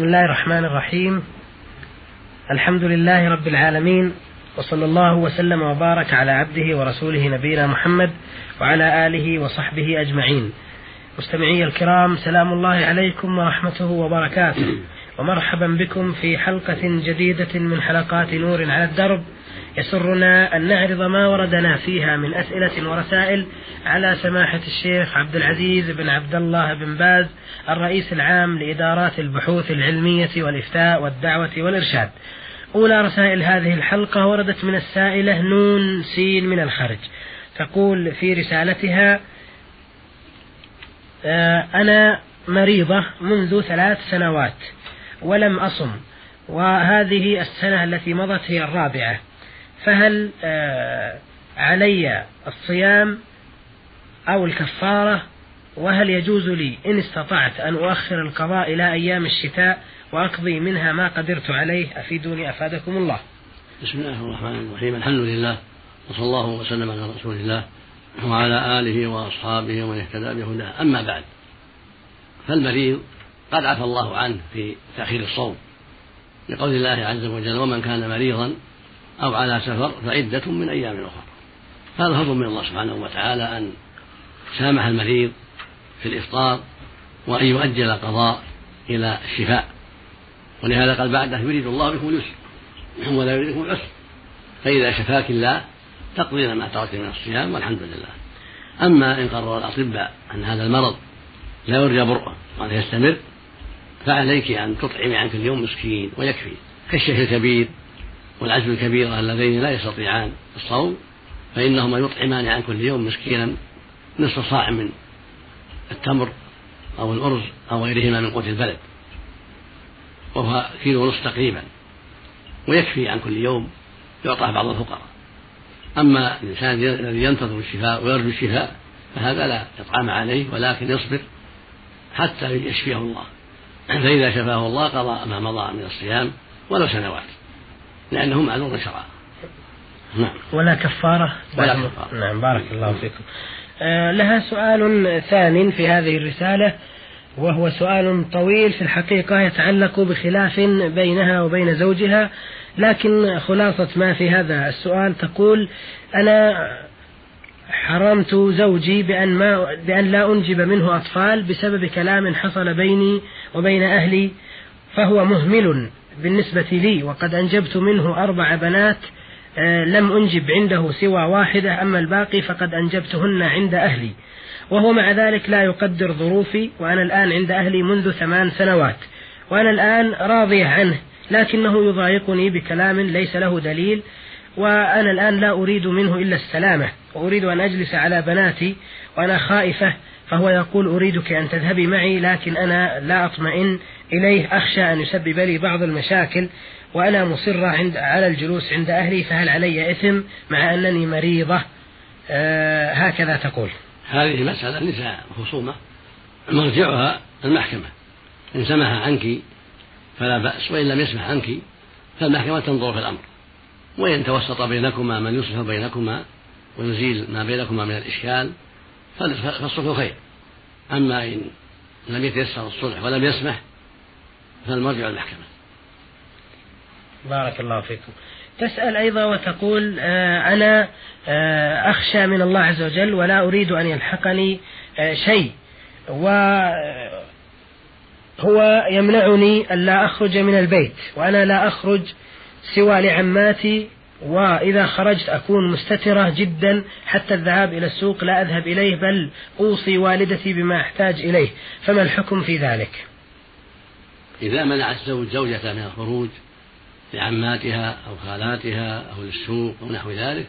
بسم الله الرحمن الرحيم. الحمد لله رب العالمين وصلى الله وسلم وبارك على عبده ورسوله نبينا محمد وعلى آله وصحبه أجمعين. مستمعي الكرام سلام الله عليكم ورحمته وبركاته. ومرحبا بكم في حلقة جديدة من حلقات نور على الدرب. يسرنا أن نعرض ما وردنا فيها من أسئلة ورسائل على سماحة الشيخ عبد العزيز بن عبد الله بن باز الرئيس العام لإدارات البحوث العلمية والإفتاء والدعوة والإرشاد. أولى رسائل هذه الحلقة وردت من السائلة نون سين من الخرج تقول في رسالتها آه، أنا مريضة منذ ثلاث سنوات ولم أصم وهذه السنة التي مضت هي الرابعة. فهل آه، علي الصيام أو الكفارة؟ وهل يجوز لي إن استطعت أن أؤخر القضاء إلى أيام الشتاء وأقضي منها ما قدرت عليه؟ أفيدوني أفادكم الله. بسم الله الرحمن الرحيم. الحمد لله وصلى الله وسلم على رسول الله وعلى آله وأصحابه ومن اهتدى بهداه. أما بعد فالمريض قد عفى الله عنه في تأخير الصوم لقول الله عز وجل ومن كان مريضا أو على سفر فعدة من أيام أخرى. هذا فضل من الله سبحانه وتعالى أن سامح المريض في الإفطار وأن يؤجل القضاء إلى الشفاء. ولهذا قال بعده يريد الله بكم اليسر ولا يريد بكم العسر. فإذا شفاك الله تقضين ما تركت من الصيام والحمد لله. أما إن قرر الأطباء أن هذا المرض لا يرجى برؤه وأنه يستمر فعليك أن تطعمي عن كل يوم مسكين ويكفي كالشيخ الكبير والعجل الكبيرة اللذين لا يستطيعان الصوم فإنهما يطعمان عن كل يوم مسكينا نصف صاع من التمر أو الأرز أو غيرهما من قوت البلد وهو كيلو ونصف تقريبا ويكفي عن كل يوم يعطى بعض الفقراء. أما الإنسان الذي ينتظر الشفاء ويرجو الشفاء فهذا لا إطعام عليه ولكن يصبر حتى يشفيه الله. فإذا شفاه الله قضى ما مضى من الصيام ولو سنوات. لأنه معذور شرعا نعم. ولا كفارة؟ ولا كفارة. نعم بارك الله فيكم. آه لها سؤال ثان في هذه الرسالة وهو سؤال طويل في الحقيقة يتعلق بخلاف بينها وبين زوجها لكن خلاصة ما في هذا السؤال تقول أنا حرمت زوجي بأن ما بأن لا أنجب منه أطفال بسبب كلام حصل بيني وبين أهلي فهو مهمل. بالنسبة لي وقد أنجبت منه أربع بنات آه، لم أنجب عنده سوى واحدة أما الباقي فقد أنجبتهن عند أهلي. وهو مع ذلك لا يقدر ظروفي وأنا الآن عند أهلي منذ ثمان سنوات. وأنا الآن راضية عنه لكنه يضايقني بكلام ليس له دليل وأنا الآن لا أريد منه إلا السلامة. وأريد أن أجلس على بناتي وأنا خائفة فهو يقول أريدك أن تذهبي معي لكن أنا لا أطمئن إليه أخشى أن يسبب لي بعض المشاكل وأنا مصرة عند على الجلوس عند أهلي فهل علي إثم مع أنني مريضة؟ آه هكذا تقول. هذه مسألة نساء خصومة. مرجعها المحكمة. إن سمح عنك فلا بأس وإن لم يسمح عنك فالمحكمة تنظر في الأمر. وإن توسط بينكما من يصلح بينكما ويزيل ما بينكما من الإشكال فالصلح خير. أما إن لم يتيسر الصلح ولم يسمح فالمرجع المحكمة. بارك الله فيكم. تسأل أيضا وتقول آه أنا آه أخشى من الله عز وجل ولا أريد أن يلحقني آه شيء وهو يمنعني أن لا أخرج من البيت وأنا لا أخرج سوى لعماتي وإذا خرجت أكون مستترة جدا حتى الذهاب إلى السوق لا أذهب إليه بل أوصي والدتي بما أحتاج إليه. فما الحكم في ذلك؟ إذا منع الزوج زوجته من الخروج لعماتها أو خالاتها أو للسوق أو نحو ذلك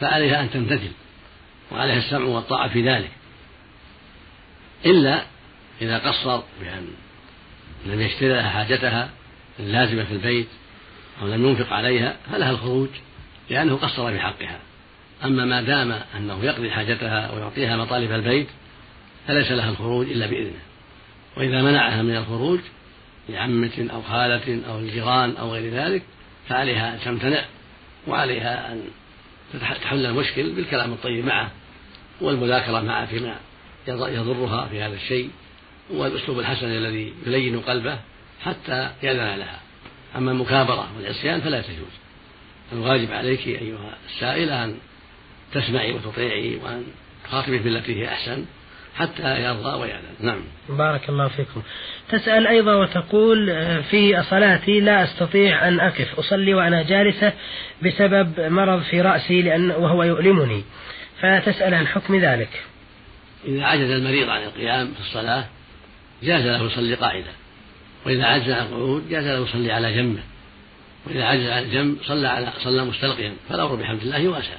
فعليها أن تمتثل وعليها السمع والطاعة في ذلك. إلا إذا قصر بأن لم يشتري لها حاجتها اللازمة في البيت أو لم ينفق عليها فلها الخروج لأنه قصر في حقها أما ما دام أنه يقضي حاجتها ويعطيها مطالب البيت فليس لها الخروج إلا بإذنه. وإذا منعها من الخروج لعمة أو خالة أو الجيران أو غير ذلك فعليها أن تمتنع وعليها أن تحل المشكل بالكلام الطيب معه والمذاكرة معه فيما يضرها في هذا الشيء والأسلوب الحسن الذي يلين قلبه حتى يأذن لها. أما المكابرة والعصيان فلا تجوز. الواجب عليك أيها السائلة أن تسمعي وتطيعي وأن تخاطبي بالتي هي أحسن حتى يرضى ويأذن نعم. بارك الله فيكم. تسأل أيضا وتقول آه، في صلاتي لا أستطيع أن أقف أصلي وأنا جالسة بسبب مرض في رأسي لأن وهو يؤلمني. فتسأل عن حكم ذلك. إذا عجز المريض عن القيام في الصلاة جاز له يصلي قاعدة. وإذا عجز عن القعود جاز له يصلي على جنبه. وإذا عجز عن الجنب صلى على صلى مستلقيا. فالأمر بحمد الله واسع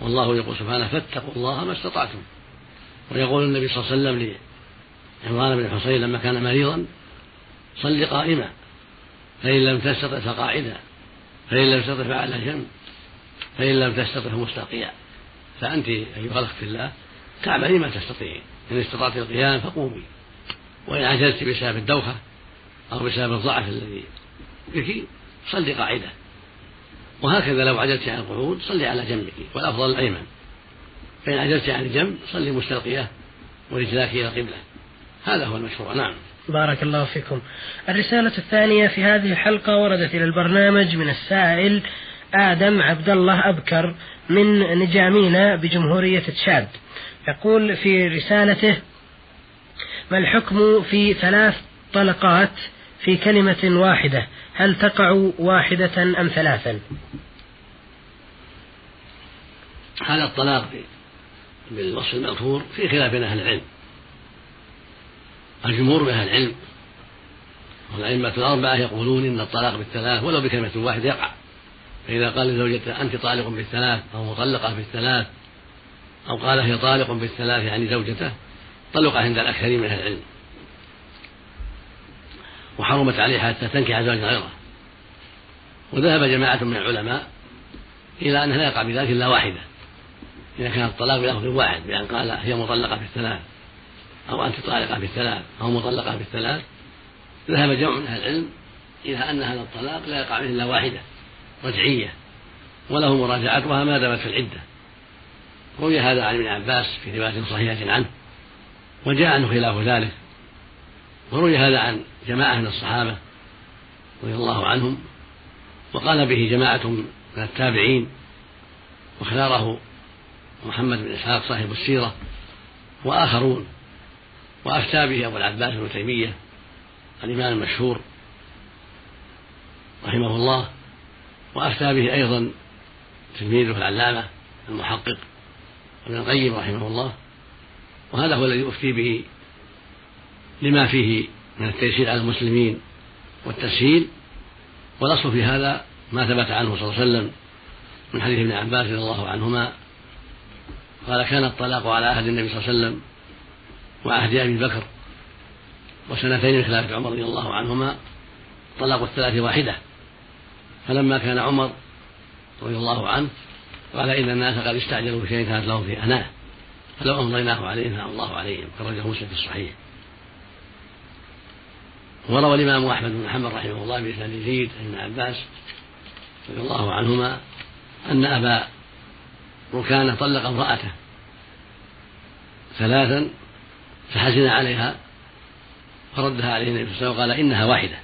والله يقول سبحانه فاتقوا الله ما استطعتم. ويقول النبي صلى الله عليه وسلم لعمران بن حصين لما كان مريضا صل قائما فإن لم تستطع فقاعدا فإن لم تستطع فعلى جنب فإن لم تستطع فمستلقيا فأنت أيها الأخت في الله تعملي ما تستطيعين إن استطعت القيام فقومي وإن عجزت بسبب الدوخة أو بسبب الضعف الذي بك صلي قاعدة وهكذا لو عجزت عن القعود صلي على جنبك والأفضل الأيمن. فإن عجزت عن الجنب صلي مستلقية ورجلاك إلى القبلة. هذا هو المشروع. نعم. بارك الله فيكم. الرسالة الثانية في هذه الحلقة وردت إلى البرنامج من السائل آدم عبد الله أبكر من نجامينا بجمهورية تشاد. يقول في رسالته ما الحكم في ثلاث طلقات في كلمة واحدة؟ هل تقع واحدة أم ثلاثا؟ هذا الطلاق بالوصف المأثور في خلاف بين أهل العلم. الجمهور من أهل العلم والأئمة الأربعة يقولون إن الطلاق بالثلاث ولو بكلمة واحدة يقع. فإذا قال لزوجته أنت طالق بالثلاث أو مطلقة بالثلاث أو قال هي طالق بالثلاث يعني زوجته طلق عند الأكثرين من أهل العلم. وحرمت عليه حتى تنكح زوجا غيره. وذهب جماعة من العلماء إلى أنه لا يقع بذلك إلا واحدة. إذا كان الطلاق بلفظ واحد بأن قال هي مطلقة بالثلاث أو أنت طالقة بالثلاث أو مطلقة بالثلاث ذهب جمع من أهل العلم إلى أن هذا الطلاق لا يقع منه إلا واحدة رجعية وله مراجعتها ما دامت في العدة. روي هذا عن ابن عباس في رواية صحيحة عنه وجاء عنه خلاف ذلك. وروي هذا عن جماعة من الصحابة رضي الله عنهم وقال به جماعة من التابعين واختاره محمد بن إسحاق صاحب السيرة وآخرون وأفتى به أبو العباس بن تيمية الإمام المشهور رحمه الله وأفتى به أيضا تلميذه العلامة المحقق ابن القيم رحمه الله وهذا هو الذي أفتي به لما فيه من التيسير على المسلمين والتسهيل والأصل في هذا ما ثبت عنه صلى الله عليه وسلم من حديث ابن عباس رضي الله عنهما قال كان الطلاق على عهد النبي صلى الله عليه وسلم وعهد أبي بكر وسنتين من خلافة عمر رضي الله عنهما طلاق الثلاث واحدة. فلما كان عمر رضي الله عنه قال إن الناس قد استعجلوا بشيء كانت لهم في اناه فلو أمضيناه عليهم فان الله عليهم خرجه مسلم في الصحيح. وروى الإمام أحمد بن محمد رحمه الله بإسناد يزيد بن عباس رضي الله عنهما أن أبا ركانه طلق امرأته ثلاثا فحزن عليها فردها عليه النبي صلى الله عليه وسلم وقال إنها واحدة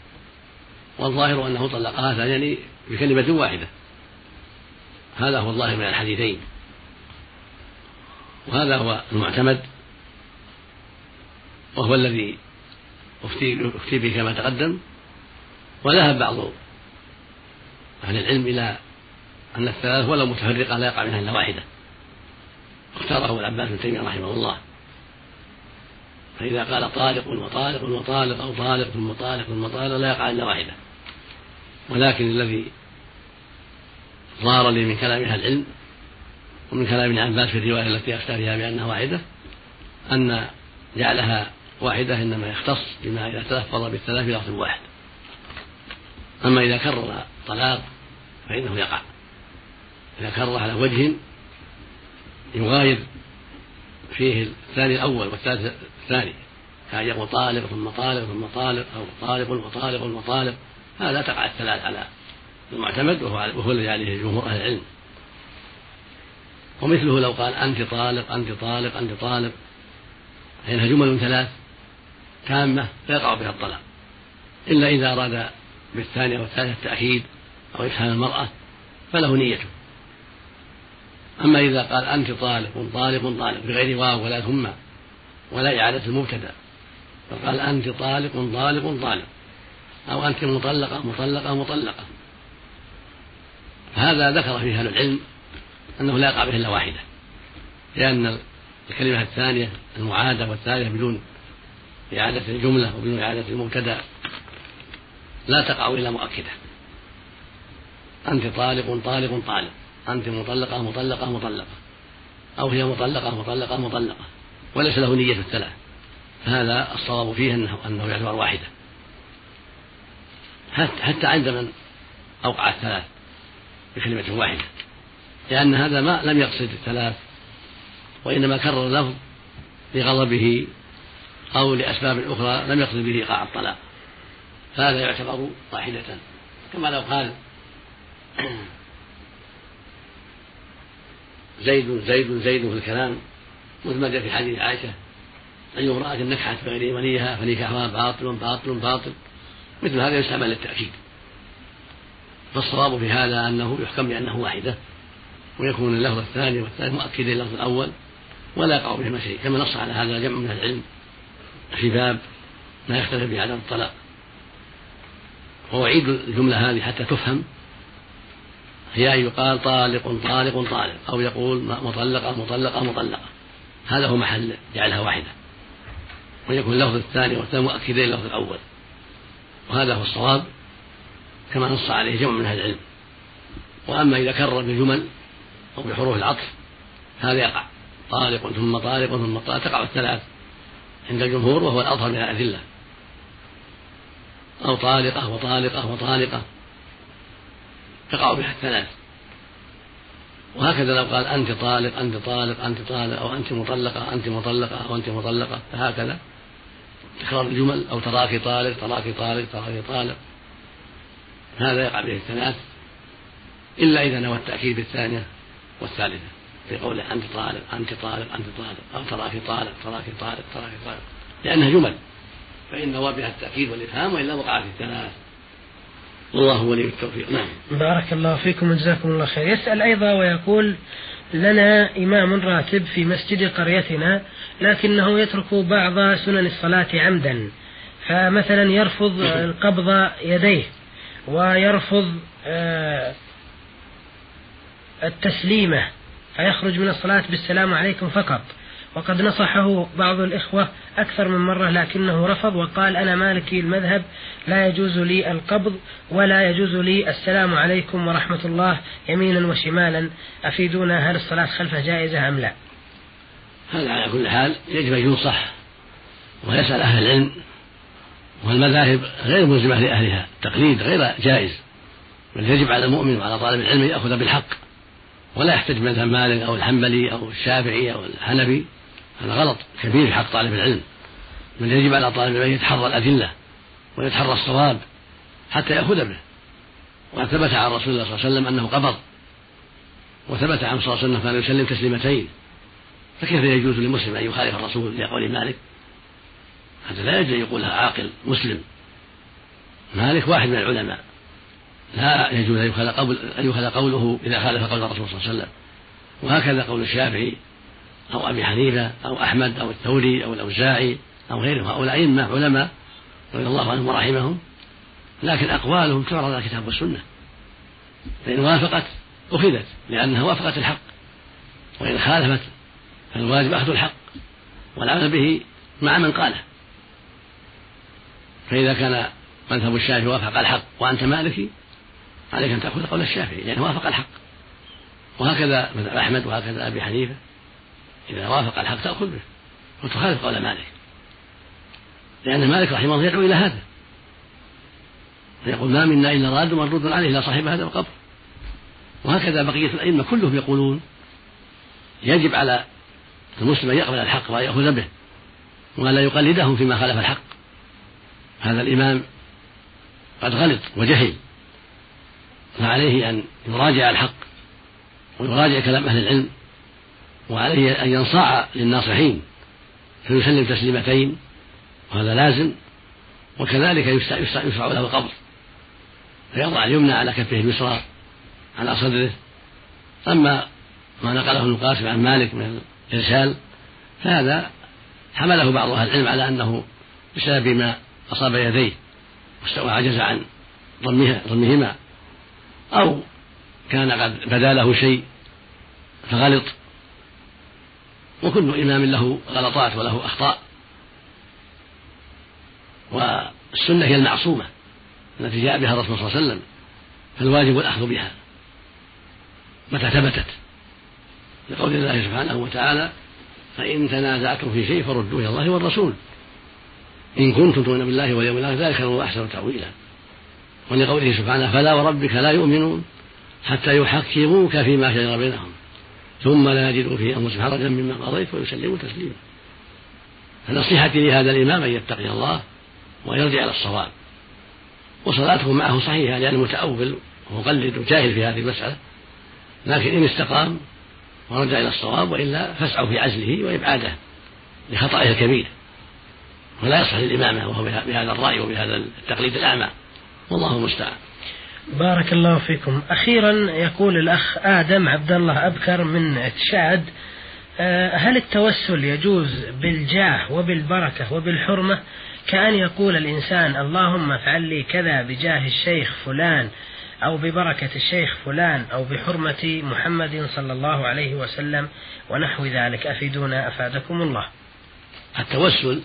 والظاهر أنه طلقها ثانيا بكلمة واحدة. هذا هو الظاهر من الحديثين. وهذا هو المعتمد وهو الذي أفتي به كما تقدم. وذهب بعض أهل العلم إلى أن الثلاث ولو متفرقة لا يقع منها إلا واحدة. اختاره العباس بن تيمية رحمه الله. فإذا قال طالق وطالق وطالق أو طالق ثم طالق ثم طالق لا يقع إلا واحدة. ولكن الذي ظهر لي من كلام أهل العلم ومن كلام ابن عباس في الرواية التي أفتى بها بأنها واحدة أن جعلها واحدة إنما يختص بما إذا تلفظ بالثلاث في لفظ واحد. أما إذا كرر طلاق فإنه يقع. إذا كرر على وجه يغاير فيه الثاني الأول والثالث الثاني. كان يقول طالق ثم طالق ثم طالق أو طالق وطالق وطالق هذا تقع الثلاث على المعتمد وهو, وهو الذي عليه جمهور أهل العلم. ومثله لو قال أنت طالق أنت طالق أنت طالق فإنها جمل ثلاث تامة فيقع بها الطلاق. إلا إذا أراد بالثانية والثالثة التأكيد أو إفهام المرأة فله نيته. أما إذا قال أنت طالق طالق طالق بغير واو ولا ثم ولا إعادة المبتدأ فقال أنت طالق طالق طالق أو أنت مطلقة مطلقة مطلقة. فهذا ذكر فيه أهل العلم أنه لا يقع به إلا واحدة لأن الكلمة الثانية المعادة والثالثة بدون إعادة الجملة وبدون إعادة المبتدأ لا تقع إلا مؤكدة. أنت طالق طالق طالق أنت مطلقة مطلقة مطلقة. أو هي مطلقة مطلقة مطلقة. وليس له نية الثلاث. فهذا الصواب فيه أنه أنه يعتبر واحدة. حتى عند من أوقع الثلاث بكلمة واحدة. لأن هذا ما لم يقصد الثلاث وإنما كرر اللفظ لغضبه أو لأسباب أخرى لم يقصد به إيقاع الطلاق. فهذا يعتبر واحدة. كما لو قال زيد زيد زيد في الكلام مثل ما جاء في حديث عائشة أي امرأة نكحت بغير وليها فنكاحها باطل باطل باطل مثل هذا يستعمل للتأكيد. فالصواب في هذا أنه يحكم بأنه واحدة ويكون اللفظ الثاني والثالث مؤكدا للفظ الأول ولا يقع بهما شيء. كما نص على هذا جمع من العلم في باب ما يختلف به عدم الطلاق. وأعيد الجملة هذه حتى تفهم هي أن يقال طالق طالق طالق أو يقول مطلقة مطلقة مطلقة. هذا هو محل جعلها واحدة. ويكون اللفظ الثاني والثاني مؤكدين للفظ الأول. وهذا هو الصواب كما نص عليه جمع من أهل العلم. وأما إذا كرر بالجمل أو بحروف العطف هذا يقع. طالق ثم طالق ثم طالق تقع الثلاث عند الجمهور وهو الأظهر من الأدلة. أو طالقة وطالقة وطالقة. تقع بها الثلاث وهكذا لو قال أنت طالق أنت طالق أنت طالق أو أنت مطلقة أنت مطلقة أو أنت مطلقة فهكذا. تكرار الجمل أو تراكي طالق تراكي طالق تراكي طالق. هذا يقع به الثلاث. إلا إذا نوى التأكيد بالثانية والثالثة في قوله أنت طالق أنت طالق أنت طالق. أو تراكي طالق تراكي طالق تراكي طالق. لأنها جمل. فإن نوى بها التأكيد والإفهام وإلا وقعت الثلاث. والله ولي التوفيق. نعم. بارك الله فيكم وجزاكم الله خير. يسأل أيضا ويقول لنا إمام راتب في مسجد قريتنا لكنه يترك بعض سنن الصلاة عمدا فمثلا يرفض القبض يديه ويرفض آه، التسليمة فيخرج من الصلاة بالسلام عليكم فقط. وقد نصحه بعض الإخوة أكثر من مرة لكنه رفض وقال أنا مالكي المذهب لا يجوز لي القبض ولا يجوز لي السلام عليكم ورحمة الله يمينا وشمالا. أفيدونا هل الصلاة خلفه جائزة أم لا؟ هذا على كل حال يجب أن ينصح ويسأل أهل العلم والمذاهب غير ملزمة لأهلها. تقليد غير جائز. بل يجب على المؤمن وعلى طالب العلم أن يأخذ بالحق ولا يحتج مثلا مالك أو الحنبلي أو الشافعي أو الحنبي هذا غلط كبير في حق طالب العلم. بل يجب على طالب العلم أن يتحرى الأدلة ويتحرى الصواب حتى يأخذ به وقد ثبت عن رسول الله صلى الله عليه وسلم أنه قبض وثبت عنه صلى الله عليه وسلم كان يسلم تسليمتين. فكيف يجوز لمسلم أن يخالف الرسول لقول مالك؟ هذا لا يجوز أن يقولها عاقل مسلم. مالك واحد من العلماء. لا يجوز أن يؤخذ قول قوله إذا خالف قول الرسول صلى الله عليه وسلم. وهكذا قول الشافعي. أو أبي حنيفة أو أحمد أو الثوري أو الأوزاعي أو غيرهم. هؤلاء أئمة علماء رضي الله عنهم ورحمهم. لكن أقوالهم تعرض على الكتاب والسنة. فإن وافقت أخذت لأنها وافقت الحق. وإن خالفت فالواجب أخذ الحق. والعمل به مع من قاله. فإذا كان مذهب الشافعي وافق الحق وأنت مالكي عليك أن تأخذ قول الشافعي لأنه وافق الحق. وهكذا مثل أحمد وهكذا أبي حنيفة. إذا وافق الحق تأخذ به وتخالف قول مالك. لأن مالك رحمه الله يدعو إلى هذا. فيقول ما منا إلا راد مردود عليه لا صاحب هذا القبر وهكذا بقية الأئمة كلهم يقولون يجب على المسلم أن يقبل الحق وأن يأخذ به ولا يقلدهم فيما خالف الحق. هذا الإمام قد غلط وجهل. فعليه أن يراجع الحق ويراجع كلام أهل العلم. وعليه أن ينصاع للناصحين فيسلم تسليمتين وهذا لازم وكذلك يشرع له القبض فيضع اليمنى على كفه اليسرى على صدره. أما ما نقله ابن القاسم عن مالك من الإرسال فهذا حمله بعض أهل العلم على أنه بسبب ما أصاب يديه وعجز عن ضمها ضمهما أو كان قد بدا له شيء فغلط. وكل إمام له غلطات وله أخطاء. والسنة هي المعصومة التي جاء بها الرسول صلى الله عليه وسلم فالواجب الأخذ بها متى ثبتت. لقول الله سبحانه وتعالى فإن تنازعتم في شيء فردوه إلى الله والرسول. إن كنتم تؤمنون بالله واليوم الآخر ذلك خير أحسن تأويلا. ولقوله سبحانه فلا وربك لا يؤمنون حتى يحكموك فيما شجر بينهم. ثم لا يجدوا في أنفسهم حرجا مما قضيت ويسلموا تسليما. فنصيحتي لهذا الإمام أن يتقي الله ويرجع إلى الصواب. وصلاته معه صحيحة لأنه متأول ومقلد وجاهل في هذه المسألة. لكن إن استقام ورجع إلى الصواب وإلا فاسعوا في عزله وإبعاده لخطئه الكبير. ولا يصح للإمامة وهو بهذا الرأي وبهذا التقليد الأعمى. والله المستعان. بارك الله فيكم. أخيرا يقول الأخ آدم عبد الله أبكر من تشاد آه، هل التوسل يجوز بالجاه وبالبركة وبالحرمة؟ كأن يقول الإنسان اللهم افعل لي كذا بجاه الشيخ فلان أو ببركة الشيخ فلان أو بحرمة محمد صلى الله عليه وسلم ونحو ذلك. أفيدونا أفادكم الله. التوسل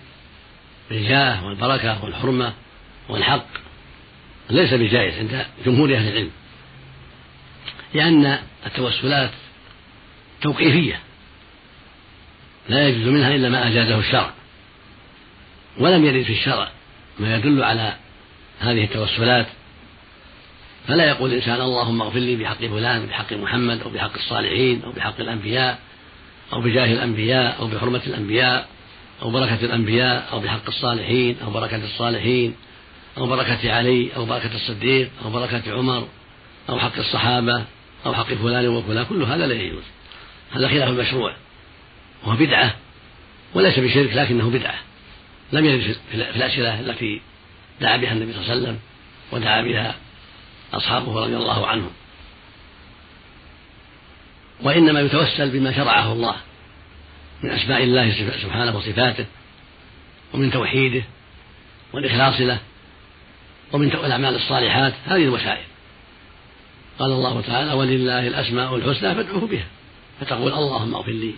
بالجاه والبركة والحرمة والحق. ليس بجائز عند جمهور أهل العلم لأن التوسلات توقيفية لا يجوز منها إلا ما أجازه الشرع. ولم يرد في الشرع ما يدل على هذه التوسلات فلا يقول الإنسان اللهم اغفر لي بحق فلان بحق محمد أو بحق الصالحين أو بحق الأنبياء أو بجاه الأنبياء أو بحرمة الأنبياء أو بركة الأنبياء أو بحق الصالحين أو بركة الصالحين أو بركة علي أو بركة الصديق أو بركة عمر أو حق الصحابة أو حق فلان وفلان كل هذا لا يجوز. هذا خلاف المشروع وهو بدعة وليس بشرك لكنه بدعة. لم يرد في الأسئلة التي دعا بها النبي صلى الله عليه وسلم ودعا بها أصحابه رضي الله عنهم. وإنما يتوسل بما شرعه الله من أسماء الله سبحانه وصفاته ومن توحيده والإخلاص له. ومن الأعمال الصالحات هذه الوسائل. قال الله تعالى ولله الأسماء الحسنى فادعوه بها. فتقول اللهم اغفر لي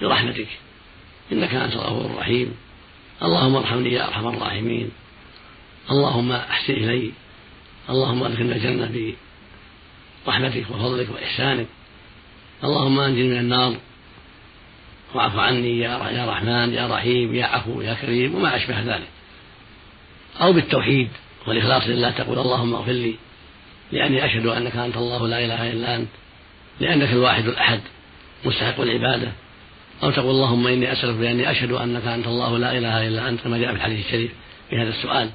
برحمتك إنك أنت الغفور الرحيم. اللهم ارحمني يا أرحم الراحمين. اللهم أحسن إلي. اللهم أدخلنا الجنة برحمتك وفضلك وإحسانك. اللهم أنجني من النار. واعف عني يا يا رحمن يا رحيم يا عفو يا كريم. وما أشبه ذلك. أو بالتوحيد. والإخلاص لله تقول اللهم اغفر لي لأني أشهد أنك أنت الله لا إله إلا أنت لأنك الواحد الأحد مستحق العبادة. أو تقول اللهم إني أسألك بأني أشهد أنك أنت الله لا إله إلا أنت كما جاء في الحديث الشريف في هذا السؤال.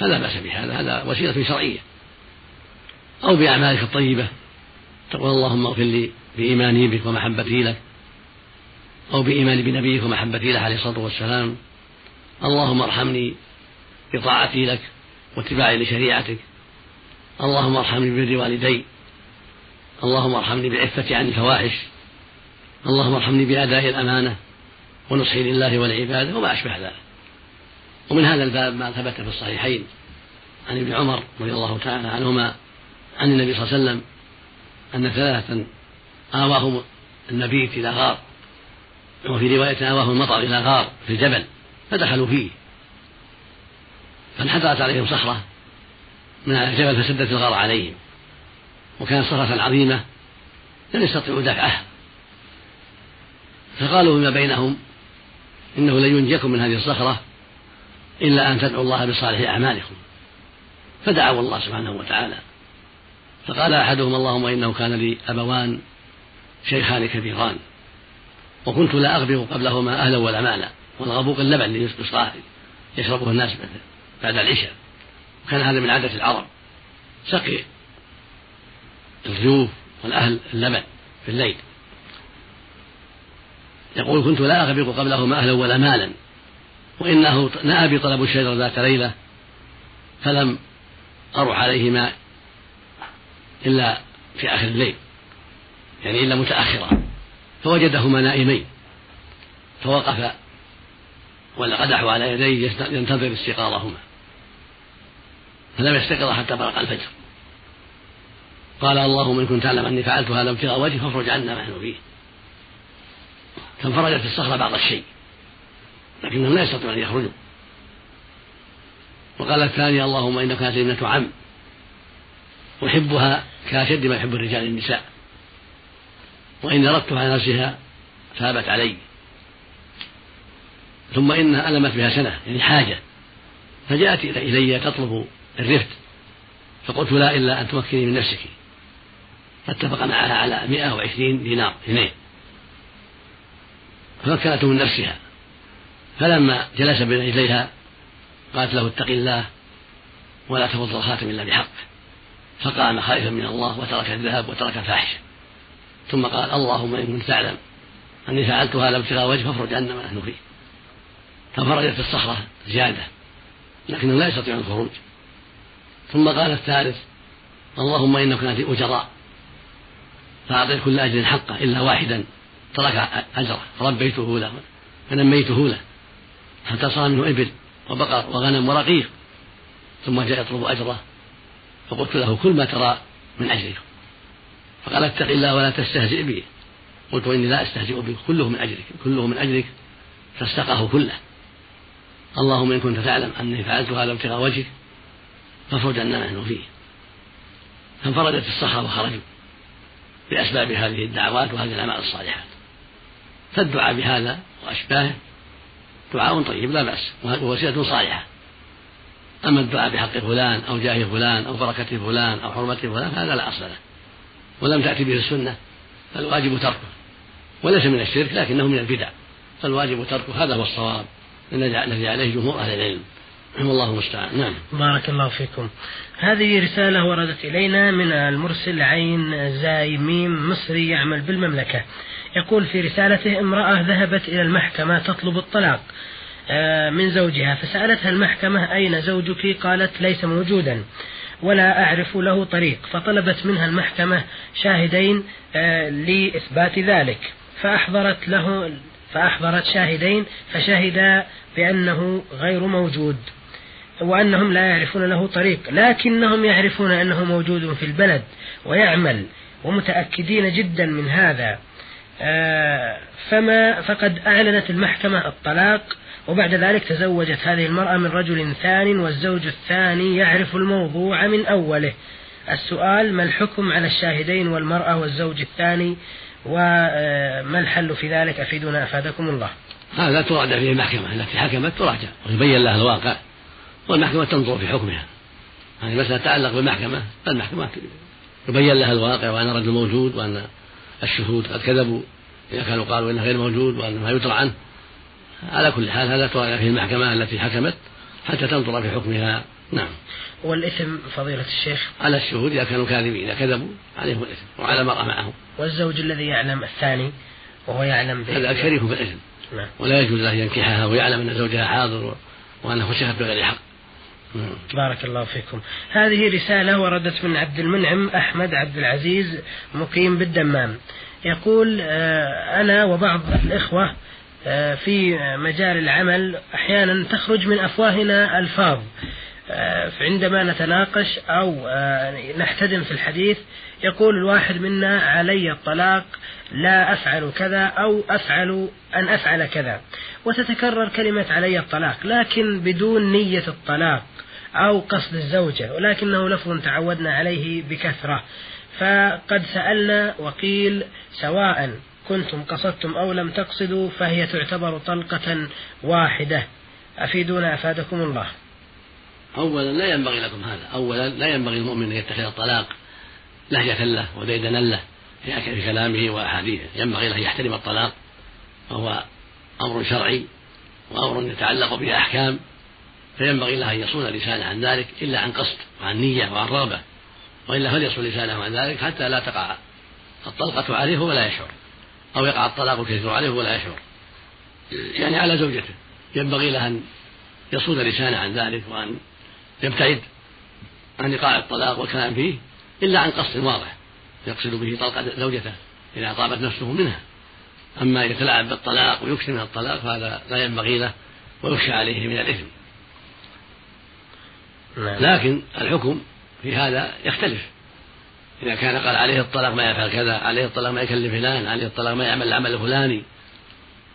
فلا بأس بهذا هذا وسيلة شرعية. أو بأعمالك الطيبة تقول اللهم اغفر لي بإيماني بك ومحبتي لك. أو بإيماني بنبيك ومحبتي له عليه الصلاة والسلام. اللهم ارحمني بطاعتي لك واتباعي لشريعتك. اللهم ارحمني ببر والدي اللهم ارحمني بالعفة عن الفواحش. اللهم ارحمني بأداء الأمانة ونصحي لله والعبادة وما أشبه ذلك. ومن هذا الباب ما ثبت في الصحيحين عن ابن عمر رضي الله تعالى عنهما عن النبي صلى الله عليه وسلم أن ثلاثة آواهم المبيت إلى غار. وفي رواية آواهم المطر إلى غار في الجبل فدخلوا فيه. فانحدرت عليهم صخرة من الجبل فسدت الغار عليهم وكانت صخرة عظيمة لم يستطيعوا دفعها فقالوا فيما بينهم إنه لن ينجيكم من هذه الصخرة إلا أن تدعوا الله بصالح أعمالكم. فدعوا الله سبحانه وتعالى. فقال أحدهم اللهم إنه كان لي أبوان شيخان كبيران وكنت لا أغبق قبلهما أهلا ولا مالا والغبوق اللبن اللي يشربه الناس بعد العشاء. وكان هذا من عادة العرب. سقي الضيوف والأهل اللبن في الليل. يقول كنت لا أغبق قبلهما أهلا ولا مالا. وإنه نأى بي طلب الشجر ذات ليلة. فلم أروح عليهما إلا في آخر الليل. يعني إلا متأخرا. فوجدهما نائمين. فوقف. ولقدحوا على يديه ينتظر استيقاظهما. فلم يستيقظ حتى برق الفجر. قال اللهم إن كنت تعلم أني فعلت هذا ابتغاء وجهك فافرج عنا ما نحن فيه. فانفرجت الصخرة بعض الشيء لكنهم لا يستطيعون أن يخرجوا. وقال الثاني اللهم إنك هذه ابنة عم. أحبها كأشد ما يحب الرجال النساء. وإن ردتها على نفسها ثابت علي. ثم إنها ألمت بها سنة يعني حاجة. فجاءت إلي تطلب الرفد فقلت لا إلا أن تمكني من نفسك. فاتفق معها على مئة وعشرين دينار اثنين. فمكنته من نفسها. فلما جلس بين رجليها قالت له اتق الله ولا تفض الخاتم إلا بحق. فقام خائفا من الله وترك الذهب وترك الفاحشة. ثم قال اللهم إن كنت تعلم أني فعلت هذا ابتغاء وجه فافرج عنا ما نحن فيه. ففرجت في الصخرة زيادة لكنهم لا يستطيعون الخروج. ثم قال الثالث اللهم إنك نادي أجراء فأعطيت كل أجر حقه إلا واحدا. ترك أجره. ربيته له فنميته له. حتى صار منه إبل وبقر وغنم ورقيق. ثم جاء يطلب أجره. فقلت له كل ما ترى من أجرك. فقال اتق الله ولا تستهزئ بي قلت إني لا أستهزئ بك كله من أجرك. كله من أجرك فاستقاه كله. اللهم إن كنت تعلم أني فعلت هذا ابتغاء وجهك. فافرج عنا نحن فيه. فانفردت الصخرة وخرجوا بأسباب هذه الدعوات وهذه الأعمال الصالحات. فالدعاء بهذا وأشباهه دعاء طيب لا بأس ووسيلة صالحة. أما الدعاء بحق فلان أو جاه فلان أو بركة فلان أو حرمة فلان هذا لا أصل له. ولم تأتي به السنة فالواجب تركه. وليس من الشرك لكنه من البدع. فالواجب تركه هذا هو الصواب. الذي عليه جمهور أهل العلم. والله المستعان. نعم. بارك الله فيكم. هذه رسالة وردت إلينا من المرسل عين زاي ميم مصري يعمل بالمملكة. يقول في رسالته امرأة ذهبت إلى المحكمة تطلب الطلاق آه، من زوجها فسألتها المحكمة أين زوجك؟ قالت ليس موجودا ولا أعرف له طريق. فطلبت منها المحكمة شاهدين آه، لإثبات ذلك. فأحضرت له فأحضرت شاهدين فشهدا بأنه غير موجود. وأنهم لا يعرفون له طريق لكنهم يعرفون أنه موجود في البلد ويعمل ومتأكدين جدا من هذا. آه، فما فقد أعلنت المحكمة الطلاق وبعد ذلك تزوجت هذه المرأة من رجل ثان والزوج الثاني يعرف الموضوع من أوله. السؤال ما الحكم على الشاهدين والمرأة والزوج الثاني؟ وما الحل في ذلك؟ أفيدنا أفادكم الله. هذا تراجع فيه المحكمة التي حكمت تراجع ويبين لها الواقع. والمحكمة تنظر في حكمها. هذه مسألة تتعلق بالمحكمة. المحكمة يبين لها الواقع وأن الرجل موجود وأن الشهود قد كذبوا. إذا كانوا قالوا إنه غير موجود وأن ما يدرى عنه. على كل حال هذا تراجع فيه المحكمة التي حكمت حتى تنظر في حكمها. نعم. والإثم فضيلة الشيخ؟ على الشهود إذا كانوا كاذبين إذا كذبوا عليهم الإثم وعلى المرأة معهم. والزوج الذي يعلم الثاني وهو يعلم هذا شريك في الإثم نعم. ولا يجوز له ينكحها ويعلم أن زوجها حاضر وأنه فسخت بغير حق. بارك الله فيكم. هذه رسالة وردت من عبد المنعم أحمد عبد العزيز مقيم بالدمام. يقول آه، أنا وبعض الإخوة آه، في مجال العمل أحيانا تخرج من أفواهنا ألفاظ. آه، عندما نتناقش أو نحتدم في الحديث يقول الواحد منا علي الطلاق لا أفعل كذا أو أفعل أن أفعل كذا. وتتكرر كلمة علي الطلاق لكن بدون نية الطلاق أو قصد الزوجة ولكنه لفظ تعودنا عليه بكثرة. فقد سألنا وقيل سواء كنتم قصدتم أو لم تقصدوا فهي تعتبر طلقة واحدة. أفيدونا أفادكم الله. أولا لا ينبغي لكم هذا. أولا لا ينبغي المؤمن أن يتخذ الطلاق لهجة له وديدنا له في كلامه وأحاديثه. ينبغي له أن يحترم الطلاق وهو أمر شرعي وأمر يتعلق به أحكام فينبغي له أن يصون لسانه عن ذلك إلا عن قصد وعن نية وعن رغبة. وإلا فليصون لسانه عن ذلك حتى لا تقع الطلقة عليه ولا يشعر أو يقع الطلاق الكثير عليه ولا يشعر. يعني على زوجته. ينبغي له أن يصون لسانه عن ذلك وأن يبتعد عن إيقاع الطلاق والكلام فيه إلا عن قصد واضح يقصد به طلقة زوجته إذا طابت نفسه منها. أما يتلاعب بالطلاق ويكثر من الطلاق فهذا لا ينبغي له ويخشى عليه من الإثم. نعم. لكن الحكم في هذا يختلف. إذا كان قال عليه الطلاق ما يفعل كذا عليه الطلاق ما يكلم فلان عليه الطلاق ما يعمل العمل الفلاني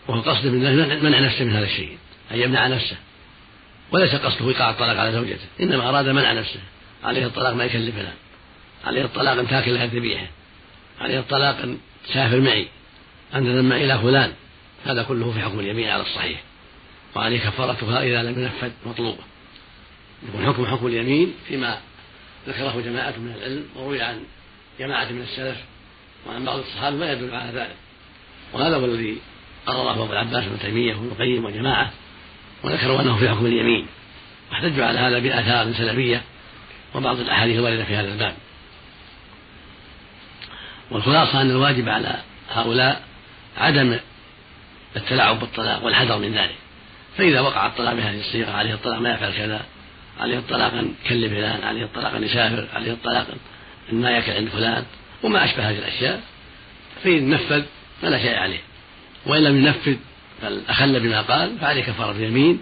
وهو قصده من منع نفسه من هذا الشيء أن يمنع نفسه. وليس قصده إيقاع الطلاق على زوجته إنما أراد منع نفسه. عليه الطلاق ما يكلم فلان عليه الطلاق أن تأكل لها ذبيحة. عليه الطلاق أن تسافر معي. أن تذم إلى فلان. هذا كله في حكم اليمين على الصحيح. وعليه كفارتها إذا لم ينفذ مطلوبه. يكون حكم حكم اليمين فيما ذكره جماعة من العلم وروي عن جماعة من السلف وعن بعض الصحابة ما يدل على ذلك. وهذا هو الذي قرره أبو العباس بن تيمية وابن القيم وجماعة وذكروا أنه في حكم اليمين. واحتجوا على هذا بآثار سلفية وبعض الأحاديث الواردة في هذا الباب. والخلاصة أن الواجب على هؤلاء عدم التلاعب بالطلاق والحذر من ذلك. فإذا وقع الطلاق بهذه الصيغة عليه الطلاق ما يفعل كذا عليه الطلاق أن يكلم فلان عليه الطلاق أن يسافر عليه الطلاق أن ما يأكل عند فلان وما أشبه هذه الأشياء فإن نفذ فلا شيء عليه. وإن لم ينفذ بل أخل بما قال فعليه كفارة يمين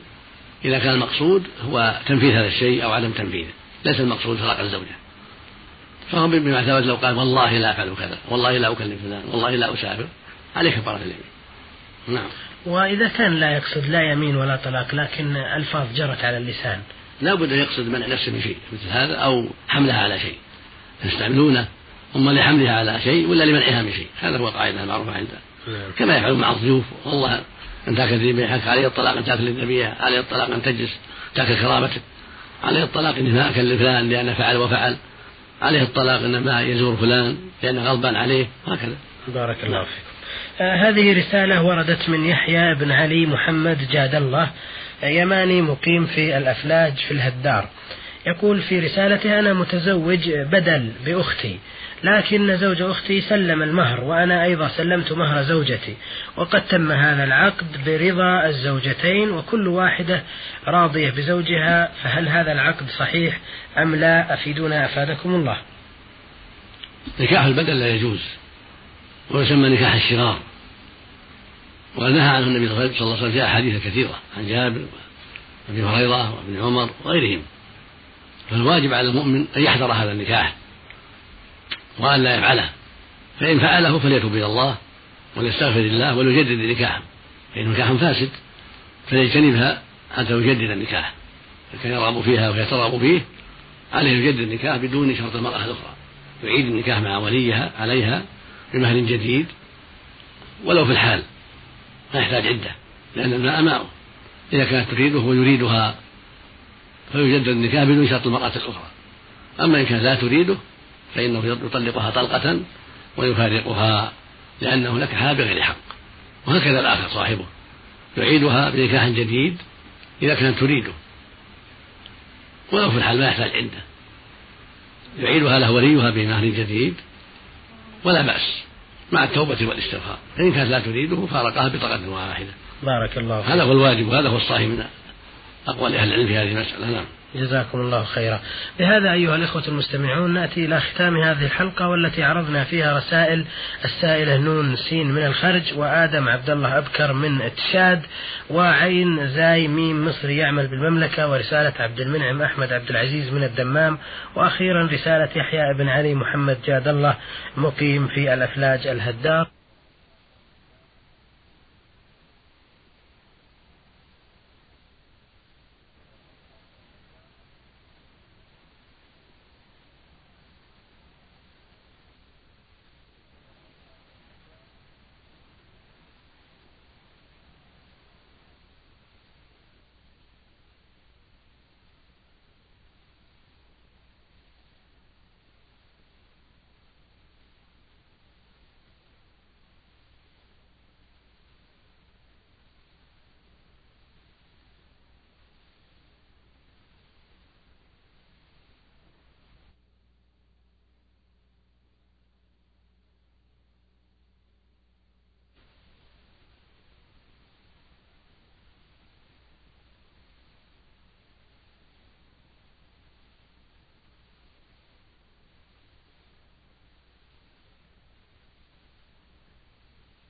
إذا كان المقصود هو تنفيذ هذا الشيء أو عدم تنفيذه ليس المقصود فراق الزوجة فهو بما ثبت لو قال والله لا أفعل كذا والله لا أكلم فلان والله لا أسافر. عليه كفارة اليمين نعم. وإذا كان لا يقصد لا يمين ولا طلاق لكن ألفاظ جرت على اللسان. لا بد أن يقصد منع نفسه من شيء مثل هذا أو حملها على شيء. يستعملونه أما لحملها على شيء ولا لمنعها من شيء. هذا هو القاعدة المعروفة عنده نعم. كما يفعلون مع الضيوف. والله أن تاكل ذبيحك عليه الطلاق أن تاكل الذبيحة عليه الطلاق أن تجلس تاكل كرامتك عليه الطلاق أن ما أكل لفلان لأنه فعل وفعل. عليه الطلاق أن ما يزور فلان لأنه غضبان عليه هكذا بارك الله فيكم آه هذه رسالة وردت من يحيى بن علي محمد جاد الله. يماني مقيم في الأفلاج في الهدار. يقول في رسالته أنا متزوج بدل بأختي لكن زوج أختي سلم المهر وأنا أيضا سلمت مهر زوجتي وقد تم هذا العقد برضا الزوجتين وكل واحدة راضية بزوجها فهل هذا العقد صحيح أم لا؟ أفيدونا أفادكم الله. نكاح البدل لا يجوز ويسمى نكاح الشرار ونهى عنه النبي صلى الله عليه وسلم في أحاديث كثيرة عن جابر وابي هريرة وابن عمر وغيرهم. فالواجب على المؤمن أن يحذر هذا النكاح وأن لا يفعله. فإن فعله فليتوب إلى الله وليستغفر الله وليجدد النكاح فإنه نكاح فاسد فليجتنبها حتى يجدد النكاح. إذا كان يرغب فيها ويترغب فيه عليه يجدد النكاح بدون شرط المرأة الأخرى. يعيد النكاح مع وليها عليها بمهر جديد ولو في الحال ما يحتاج عدة لأن الماء ماؤه إذا كانت تريده ويريدها فيجدد النكاح بدون شرط المرأة الأخرى. أما إن كانت لا تريده فإنه يطلقها طلقة ويفارقها لأنه نكحها بغير حق. وهكذا الآخر صاحبه. يعيدها بنكاح جديد إذا كانت تريده. ولو في الحال ما يحتاج عدة يعيدها له وليها بمهر جديد ولا بأس مع التوبة والاستغفار. فإن كانت لا تريده فارقها بطلقة واحدة. بارك الله فيك. هذا هو الواجب وهذا هو الصحيح من أقوال أهل العلم في هذه المسألة نعم. جزاكم الله خيرا. بهذا أيها الإخوة المستمعون نأتي إلى ختام هذه الحلقة والتي عرضنا فيها رسائل السائلة نون سين من الخرج وآدم عبد الله أبكر من تشاد وعين زاي ميم مصري يعمل بالمملكة ورسالة عبد المنعم أحمد عبد العزيز من الدمام وأخيرا رسالة يحيى بن علي محمد جاد الله مقيم في الأفلاج الهدار